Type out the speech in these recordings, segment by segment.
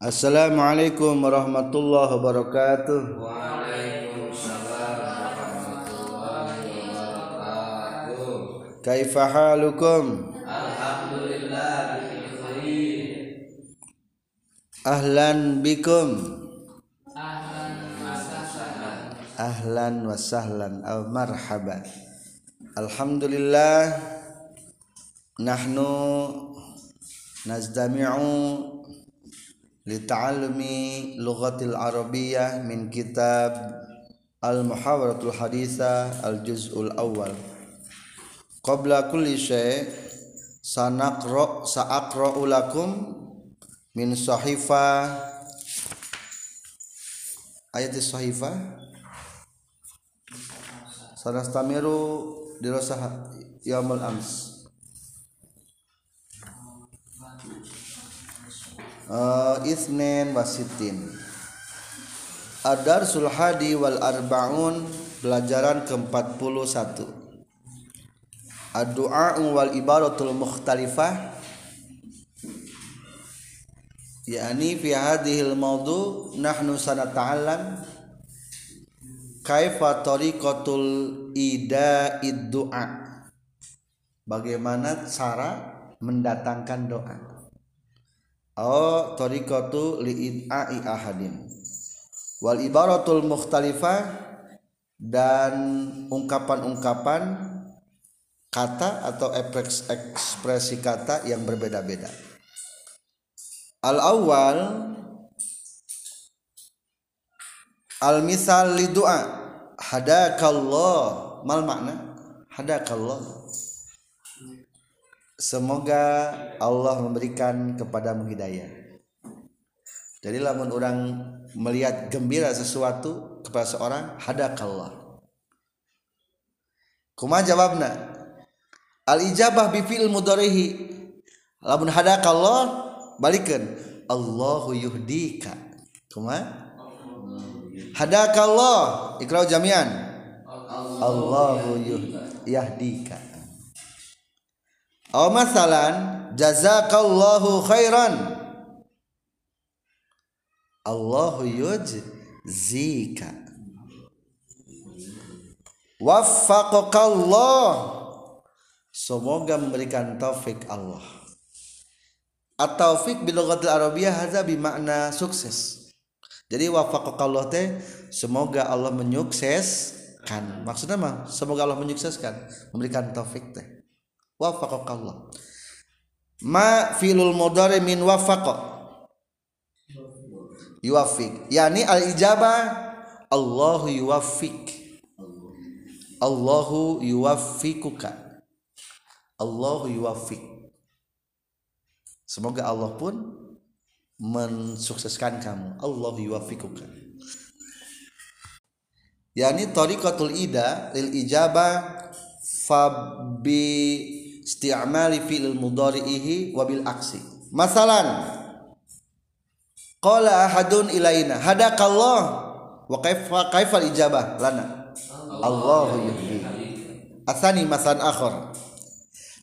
Assalamualaikum warahmatullahi wabarakatuh. Waalaikumsalam. Kaifa halukum? Alhamdulillah. Ahlan bikum. Ahlan wa sahlan. Aw marhaban. Alhamdulillah nahnu nazdami'u lita'allumi lughatil arabiyyah min kitab al-muhawaratul haditha al-juz'ul awal qabla kulli syai' sanaqra sa'aqra'u lakum min sahifa ayat sahifa sanastamiru dirasah yaumul ams uh, Ithnin wasitin Adar Sulhadi wal Arbaun Pelajaran ke-41 Ad-du'a wal ibaratul mukhtalifah Yani fi hadhil mawdu Nahnu sanata'alam Kaifa tariqatul ida'id du'a Bagaimana cara mendatangkan doa Oh tariqatu li'id'a'i ahadin. Wal ibaratul mukhtalifah Dan ungkapan-ungkapan Kata atau ekspresi kata yang berbeda-beda. Al-awwal Al-misal li du'a Hadakallah Mal makna Hadakallah Semoga Allah memberikan kepadamu hidayah. Jadi lamun orang melihat gembira sesuatu kepada seorang, hadakallah. Kuma jawabna? Al ijabah bi fi'il mudharihi. Lamun hadakallah balikan Allahu yuhdika. Kuma? Hadakallah. Ikrau jami'an. Allahu yahdika. Aw masalan jazakallahu khairan. Allahu yujzika. Waffaqakallah. Semoga memberikan taufik Allah. At-taufik bilughatil arabiyyah hadza bimakna sukses. Jadi waffaqakallah teh semoga Allah menyukseskan. Maksudnya mah semoga Allah menyukseskan, memberikan taufik teh wafaqakallah. Ma filul mudhari min wafaqa. Yuwafiq yani al ijabah Allahu yuwaffiq. Allahu yuwaffiquka. Allahu yuwaffiq. Semoga Allah pun mensukseskan kamu. Allahu yuwaffiquka. Yani tariqatul ida lil ijabah fabi isti'mali fi'il mudhari'ihi wa bil aksi. Masalan qala ahadun ilaina hadakallah wa kaifa kaifal ijabah lana Allahu yuhdi. Asani masan akhar.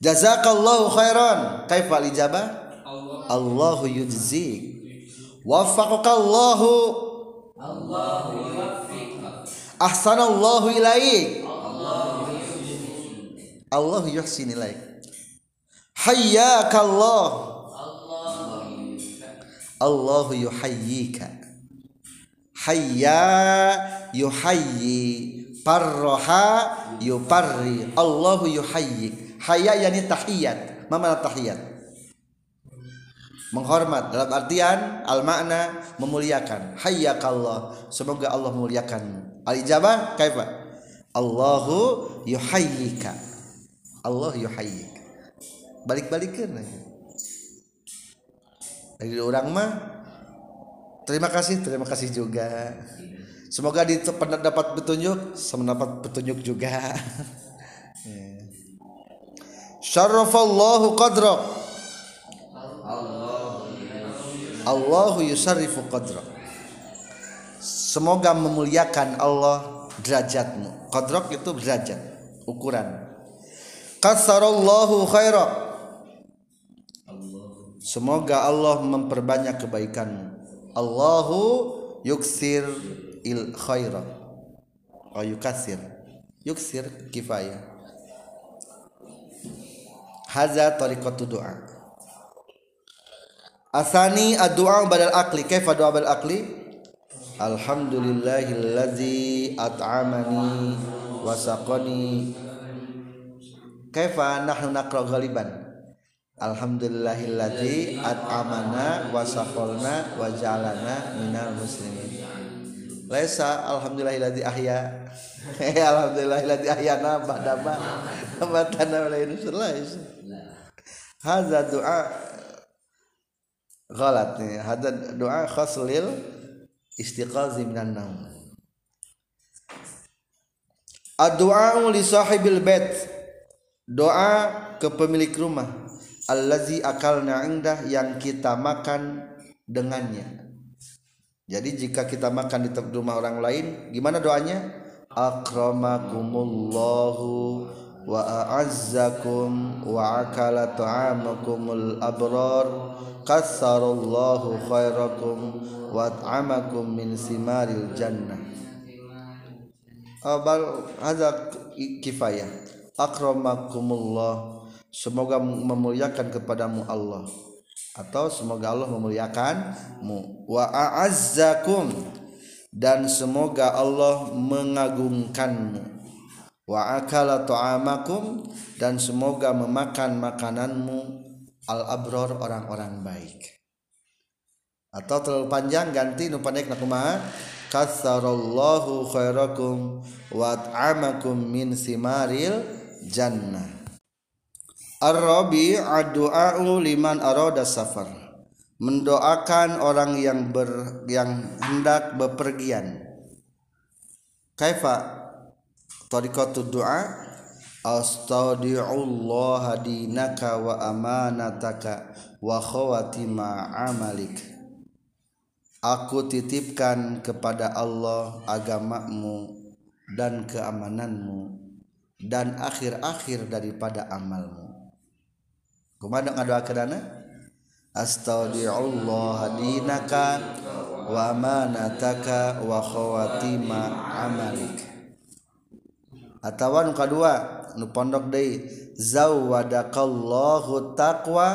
Jazakallahu khairan. Kaifal ijabah? Allahu yujzik. Waffaqakallahu. Allahu yuwaffiq. Ahsanallahu ilaik. Allah yuhsin ilaik hayyakallah Allah. Yuhayyika. Hayya yuhayyi. Parroha yuparri Allah yuhayyik. Hayya yani tahiyat. Mana tahiyat? Menghormat. Dalam artian al makna memuliakan hayyakallah semoga Allah memuliakan. Al ijabah kaifa? Allahu yuhayyika. Allah yuhayyik balik-balikan lagi. Dari orang mah terima kasih terima kasih juga. Semoga di dapat petunjuk mendapat petunjuk juga. Syarrafallahu qadrak Allahu yusarrifu qadrak semoga memuliakan Allah derajatmu. Qadrak itu derajat ukuran. Kasarallahu khaira Semoga Allah memperbanyak kebaikanmu. Allahu yuksir il khaira. Oh yukasir. Yuksir kifayah. Haza tariqatu du'a. Asani ad-du'a badal akli kaifa du'a badal akli alhamdulillahillazi at'amani wa saqani. Kaifa nahnu naqra ghaliban Alhamdulillahilladzi at'amana wa saqalna wa ja'alana minal muslimin. Laisa alhamdulillahilladzi ahya. alhamdulillahilladzi ahyana ba'da ma amatana wa la laisa. Hadza du'a ghalat nih. Hadza du'a khas lil istiqazi minan naum. Ad-du'a li sahibil bait. Doa ke pemilik rumah allazi akalna indah yang kita makan dengannya. Jadi jika kita makan di rumah orang lain, gimana doanya? Akramakumullahu wa a'azzakum wa akala ta'amakumul abrar kassarallahu khairakum wa at'amakum min simaril jannah. Abal hadza kifayah. Akramakumullah semoga memuliakan kepadamu Allah. Atau semoga Allah memuliakanmu. Wa a'azzakum. Dan semoga Allah mengagungkanmu. Wa akala ta'amakum. Dan semoga memakan makananmu. Al abror orang-orang baik. Atau terlalu panjang ganti nu pendek nakumaha kasarallahu khairakum wa at'amakum min simaril jannah Ar-Rabi ad-du'a'u liman arada safar. Mendoakan orang yang ber yang hendak bepergian. Kaifa tariqatu du'a astaudi'ullah dinaka wa amanataka wa khawatima amalik. Aku titipkan kepada Allah agamamu dan keamananmu dan akhir-akhir daripada amalmu kumaha ngadoakeunana? Astaudiullah dinaka wa manataka wa khawatima amalik. Atawa nu kadua nu pondok deui taqwa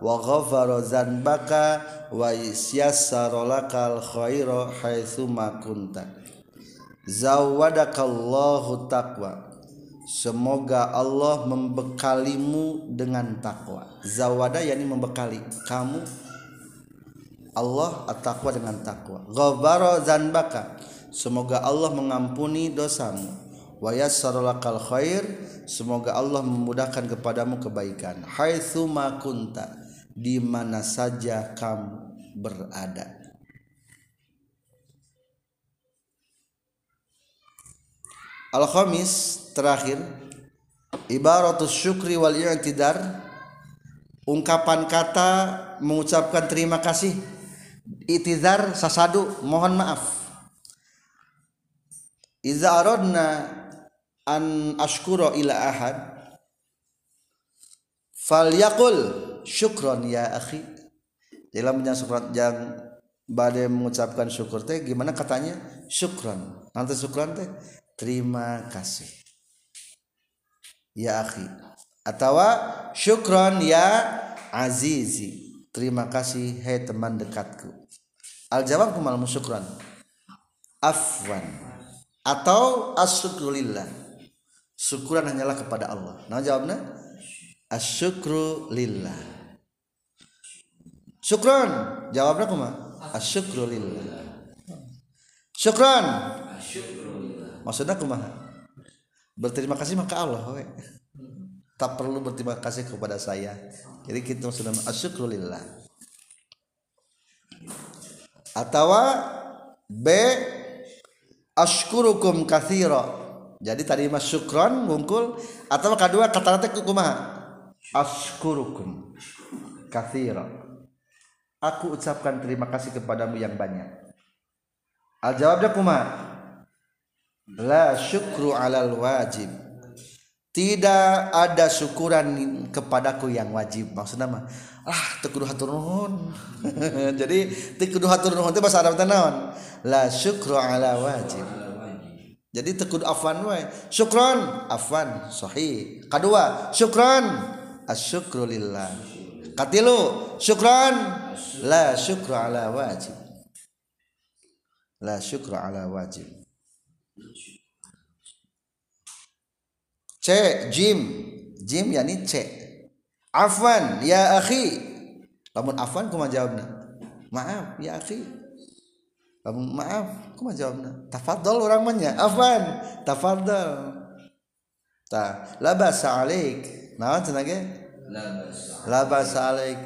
wa ghafara zanbaka wa yassara lakal khaira haitsu ma kunta. Zawadakallahu taqwa Semoga Allah membekalimu dengan takwa. Zawada yakni membekali kamu Allah at-taqwa dengan takwa. Ghafara zanbaka. Semoga Allah mengampuni dosamu. Wa yassaralakal khair. Semoga Allah memudahkan kepadamu kebaikan. Haitsu ma kunta. Di mana saja kamu berada. Al-Khamis terakhir ibaratus syukri wal i'tidar ungkapan kata mengucapkan terima kasih itizar sasadu mohon maaf. Iza aradna an ashkura ila ahad falyaqul syukron ya akhi. Dalam surat yang badai mengucapkan syukur teh gimana katanya? Syukron nanti syukron teh terima kasih. Ya akhi. Atau syukron ya azizi. Terima kasih hai teman dekatku. Al jawab kumal musyukran afwan. Atau asyukrulillah syukuran hanyalah kepada Allah. Nah jawabnya? Asyukru lillah syukron. Jawabnya kuma asyukru lillah syukron maksudnya kumaha? Berterima kasih maka Allah we. tak perlu berterima kasih kepada saya. Jadi kita sudah asyukrulillah. Atau B ashkurukum kathira. Jadi tadi mas syukron mungkul atau kedua kata kata kumaha? Ashkurukum kathira. Aku ucapkan terima kasih kepadamu yang banyak. Al jawabnya kumaha la syukru alal wajib. Tidak ada syukuran kepadaku yang wajib. Maksudnya mah ah teu kudu hatur nuhun. Jadi teu kudu hatur nuhun teh bahasa Arab naon? La syukru ala wajib. Jadi teu kudu afwan we syukron afwan sahih. Kadua syukron asyukru lillah. Katilu syukron la syukru ala wajib. La syukru ala wajib C jim. Jim yani C. Afwan ya akhi. Lamun afwan kumaha jawabna. Maaf ya akhi. Lamun maaf kumaha jawabna. Tafadhol urang mah nya. Afwan tafadhol. Ta la basa alaik. Naon cenah ge? La basa. la basa alaik.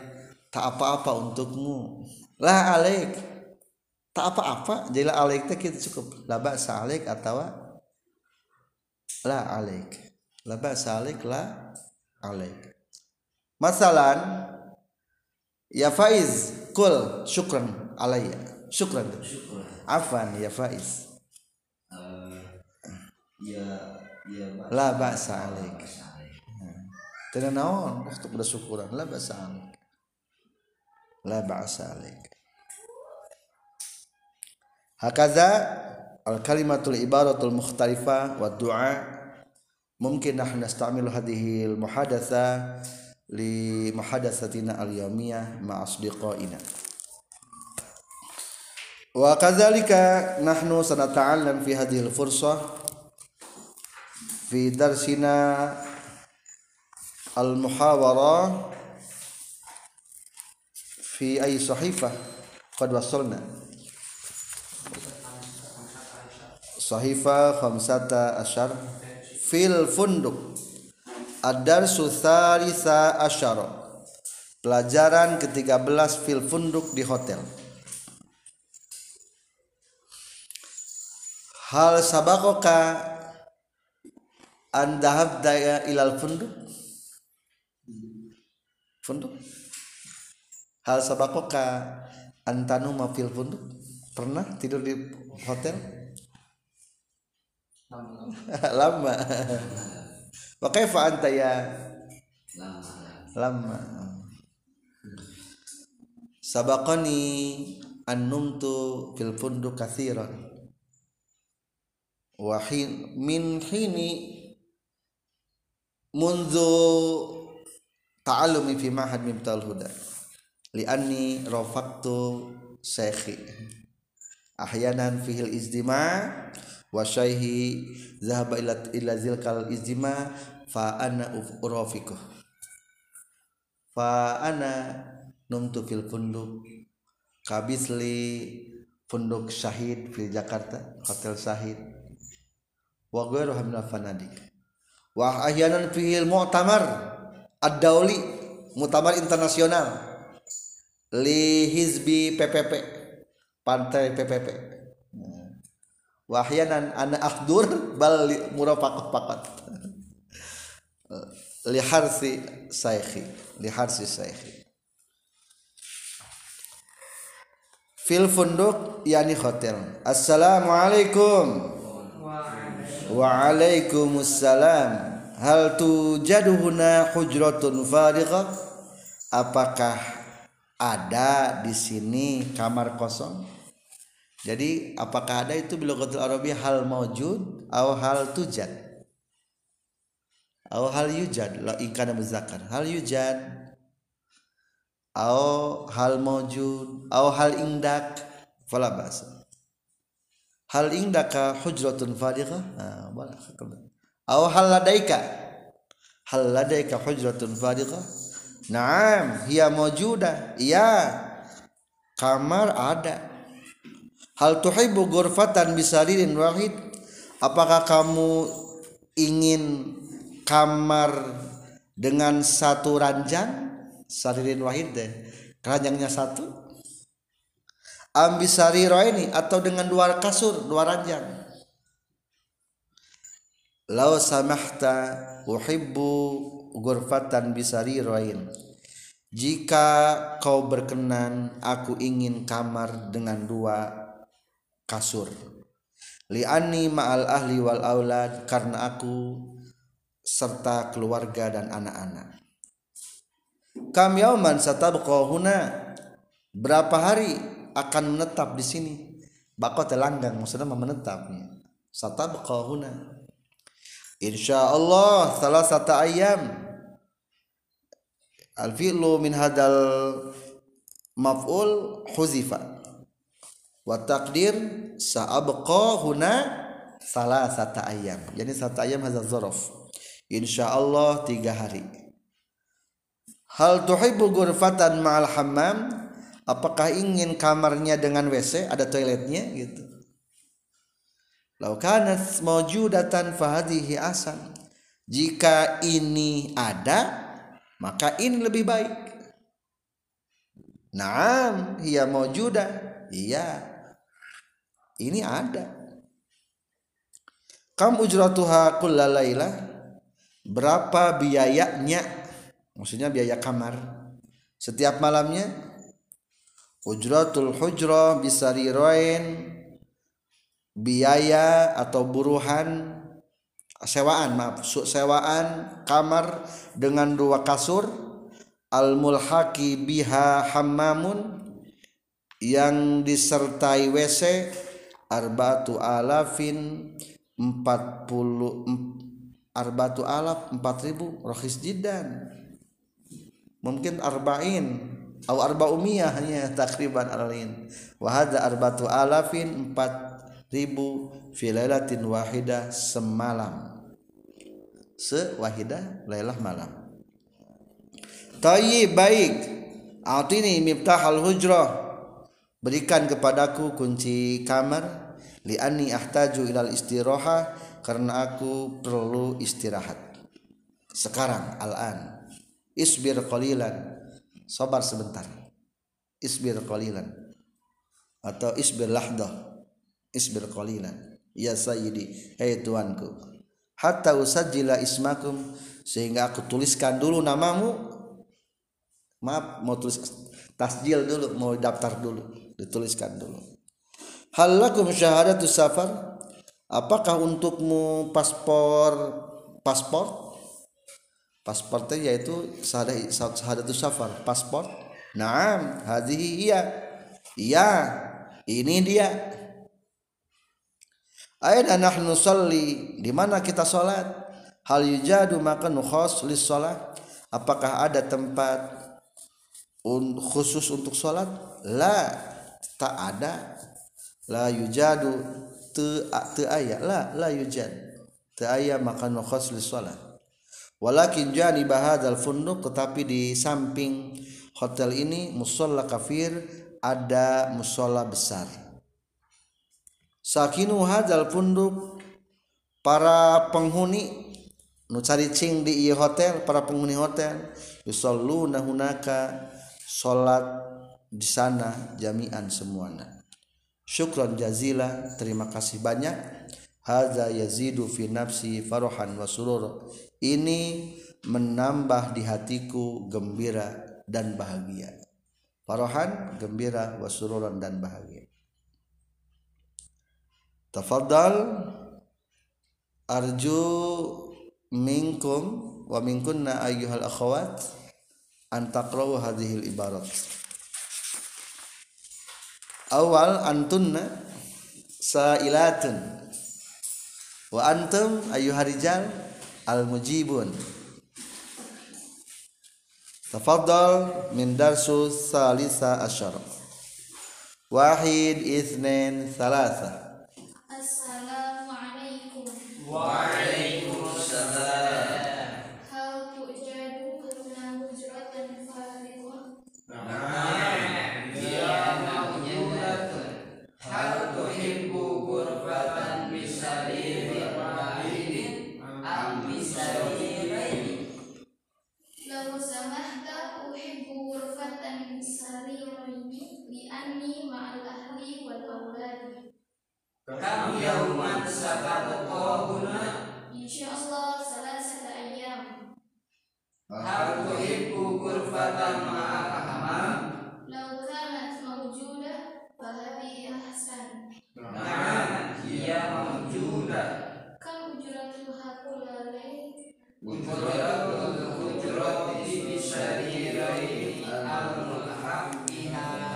Tak apa-apa untukmu. La alaik tak apa-apa. Jadi la alaik teh kita cukup. La basa alaik atau la alaik. La basa alaik la alaik. Masalan ya faiz kul syukran alayya syukran. Syukur. afan ya faiz. Eh, ya ya la basa alaik. Tidak naon? Waktu bersyukuran la ba'sa alaik. La ba'sa alaik hakaza al kalimatul ibaratul mukhtalifah wa du'a. Mungkin nahnu nasta'milu hadhihi al muhadatsa li muhadatsatina al yawmiyah ma asdiqaina. Wa kadzalika nahnu sanata'allam fi hadhihi al fursah fi darsina al muhawara fi ay sahifah qad wasalna sahifah khamsata asyar fil funduk. Ad-darsu thalitha asyara pelajaran ke-13 fil funduk di hotel. Hal sabakoka an dhahabta ilal funduk? Funduk? Hal sabakoka antanu mafil funduk? Pernah tidur di hotel lama. Pakai kaifa anta ya? Lama. Sabakoni annumtu fil funduk katsiran wa hin min hini munzu taalumi fi mahad mimtal huda. Li'anni rafaqtu sehi ahyanan fihil izdima wasyaihi zahaba ila ila zilkal izma fa ana urafiqu fa ana numtu fil funduk. Kabisli funduk syahid fil jakarta hotel syahid. Wa ghairu hamna fanadik. Wa ahyanan fil mu'tamar ad-dauli mu'tamar internasional li hizbi PPP pantai PPP wa ahyanan ana ahdur bal murafaqah faqat li harsi saykhi li harsi saykhi fil funduk yani hotel assalamualaikum Waalaikumsalam. Hal tujaduhuna hujratun farighah? Apakah ada di sini kamar kosong? Jadi apakah ada itu biloghatul Arabi hal maujud atau hal tujad? Atau hal yujad la in kana muzakkar. Hal yujad atau hal maujud atau hal indak fala basa. Hal indaka hujratun farighah nah boleh aw hal ladaika? Hal ladaika hujratun farighah na'am hiya mawjuda. Iya kamar ada hal tuhibbu ghurfatan bisaririn wahid. Apakah kamu ingin kamar dengan satu ranjang? Saririn wahid deh. Ranjangnya satu. Ambisari ini atau dengan dua kasur dua ranjang. Lau samahta uhibbu ghurfatan bisari roin. Jika kau berkenan aku ingin kamar dengan dua kasur. Li'ani ma'al ahli wal aulad karena aku serta keluarga dan anak-anak. Kam yauman satabqa huna berapa hari akan menetap di sini? Bako telanggang maksudnya menetapnya. Satabqa huna. Insyaallah salah satu ayam al fi'lu min hadal maf'ul huzifa wa taqdir sa'abqa huna salah satu ayam jadi satu ayam hadal zorof. Insyaallah tiga hari. Hal tuhibbu ghurfatan ma'al hammam? Apakah ingin kamarnya dengan WC ada toiletnya? Gitu. Lau kanat mawjudatan fahadihi asan jika ini ada maka ini lebih baik. Naam, hiya mawjudah. Iya. Ini ada. Kam ujratuha kullalaila? Berapa biayanya? Maksudnya biaya kamar. Setiap malamnya ujratul hujra bisariroin biaya atau buruhan sewaan maaf sewaan kamar dengan dua kasur al mulhaqi biha hammamun yang disertai WC arbatu alafin 40 arbatu alaf 4000 rohis jidan mungkin arba'in. Atau arba'umiyah hanya takriban alin wa hadza arbatu alafin 4000 fi lailatin wahidah semalam. Sewahidah lailah malam. Tayyib baik. Atini miftahal hujrah. Berikan kepadaku kunci kamar Li'anni ahtaju ilal istiroha Karena aku perlu istirahat. Sekarang Al-an. Isbir qalilan. Sabar sebentar. Isbir qalilan. Atau isbir lahdah. Isbir qalilan. Ya sayyidi Hei tuanku. Hatta usajila ismakum Sehingga aku tuliskan dulu namamu. Maaf mau tulis tasjil dulu mau daftar dulu. Dituliskan dulu hal lakum syahadatus safar? Apakah untukmu paspor paspor pasportnya yaitu syahadatus safar paspor naam hadhihi iya. Iya ini dia. Aina nahnu salli? Di mana kita salat hal yujadu maka nukhas lis salat apakah ada tempat khusus untuk sholat? La tak ada la yujadu te te ayat la la yujad. Te ayat maka nukhas li sholat. Walakin jani bahadal funduk tetapi di samping hotel ini musola kafir ada musola besar. Sakinu hadal funduk para penghuni nu cari cing di hotel para penghuni hotel yusalluna hunaka salat di sana jami'an semuanya syukran jazila terima kasih banyak. Hadza yazidu fi nafsi farahan wa surur. Ini menambah di hatiku gembira dan bahagia. Farahan gembira wa sururan dan bahagia. Tafadhal arju minkum wa minkunna ayyuhal akhawat antaqra'u hadhil ibarat awal antunna sailatun. Wa antum ayyuharijal al mujibun tafaddal min darsu salisa asyara wahid isnin salasa assalamu alaikum wa Kam yauman satabqahuna Insyaallah salasata ayyam. Hal tuhibbu ghurfatan hammam Law kanat mawjudah fahadi ahsan. Na'am hiya mawjudah Kam ujratuha kulla layl? ujratul hujrati bisyariraini al-mulhaq biha amma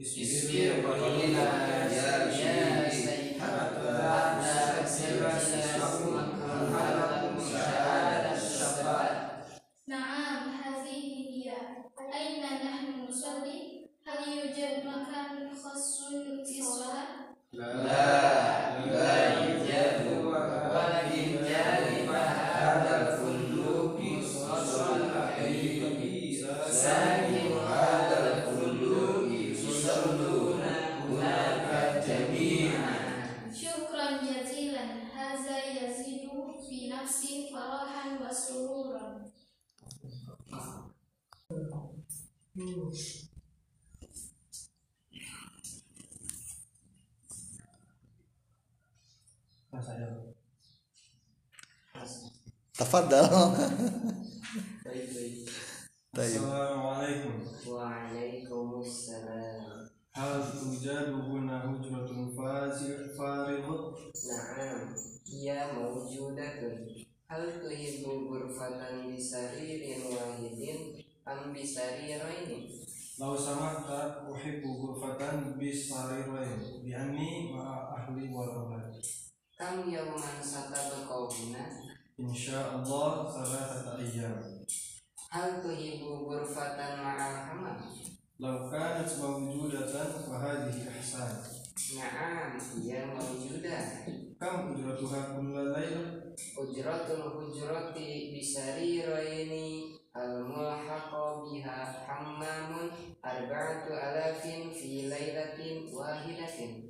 Isbir qalila ya sayyid tafadhal. Assalamualaikum. Waalaikumsalam. Hal tujadu huna hujratun fazir farighat? Naam, ia mawjudatun. Hal tuhibbu ghurfatan bisaririn wahidin am bisariraini? Lau samahta uhibbu ghurfatan bisarirain bi anni Kam yawman satabaqau huna? Insyaallah salatata ayyam. Hal tuhibbu ghurfatan ma'al hamam? Lau kanat mawjudatan hadhihi ihsan. Naam, ia mawjudah. Kam ujratuha kulla lailah? Ujratul hujrati bisariraini al-mulhaqa biha hammamun arba'atu alafin fi lailatin wahidatin.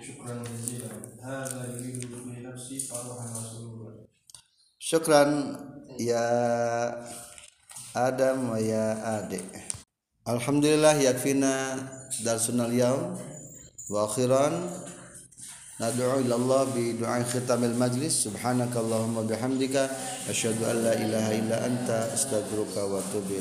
syukran jazilan. Hadza yuridu bi nafsi faruhan rasulullah. Syukran ya Adam wa ya adik Alhamdulillah yakfina darsunal yaum. Wa akhiran nad'u ila Allah bi du'a khitamil majlis. Subhanakallahumma bihamdika asyhadu an la ilaha illa anta astaghfiruka wa atubu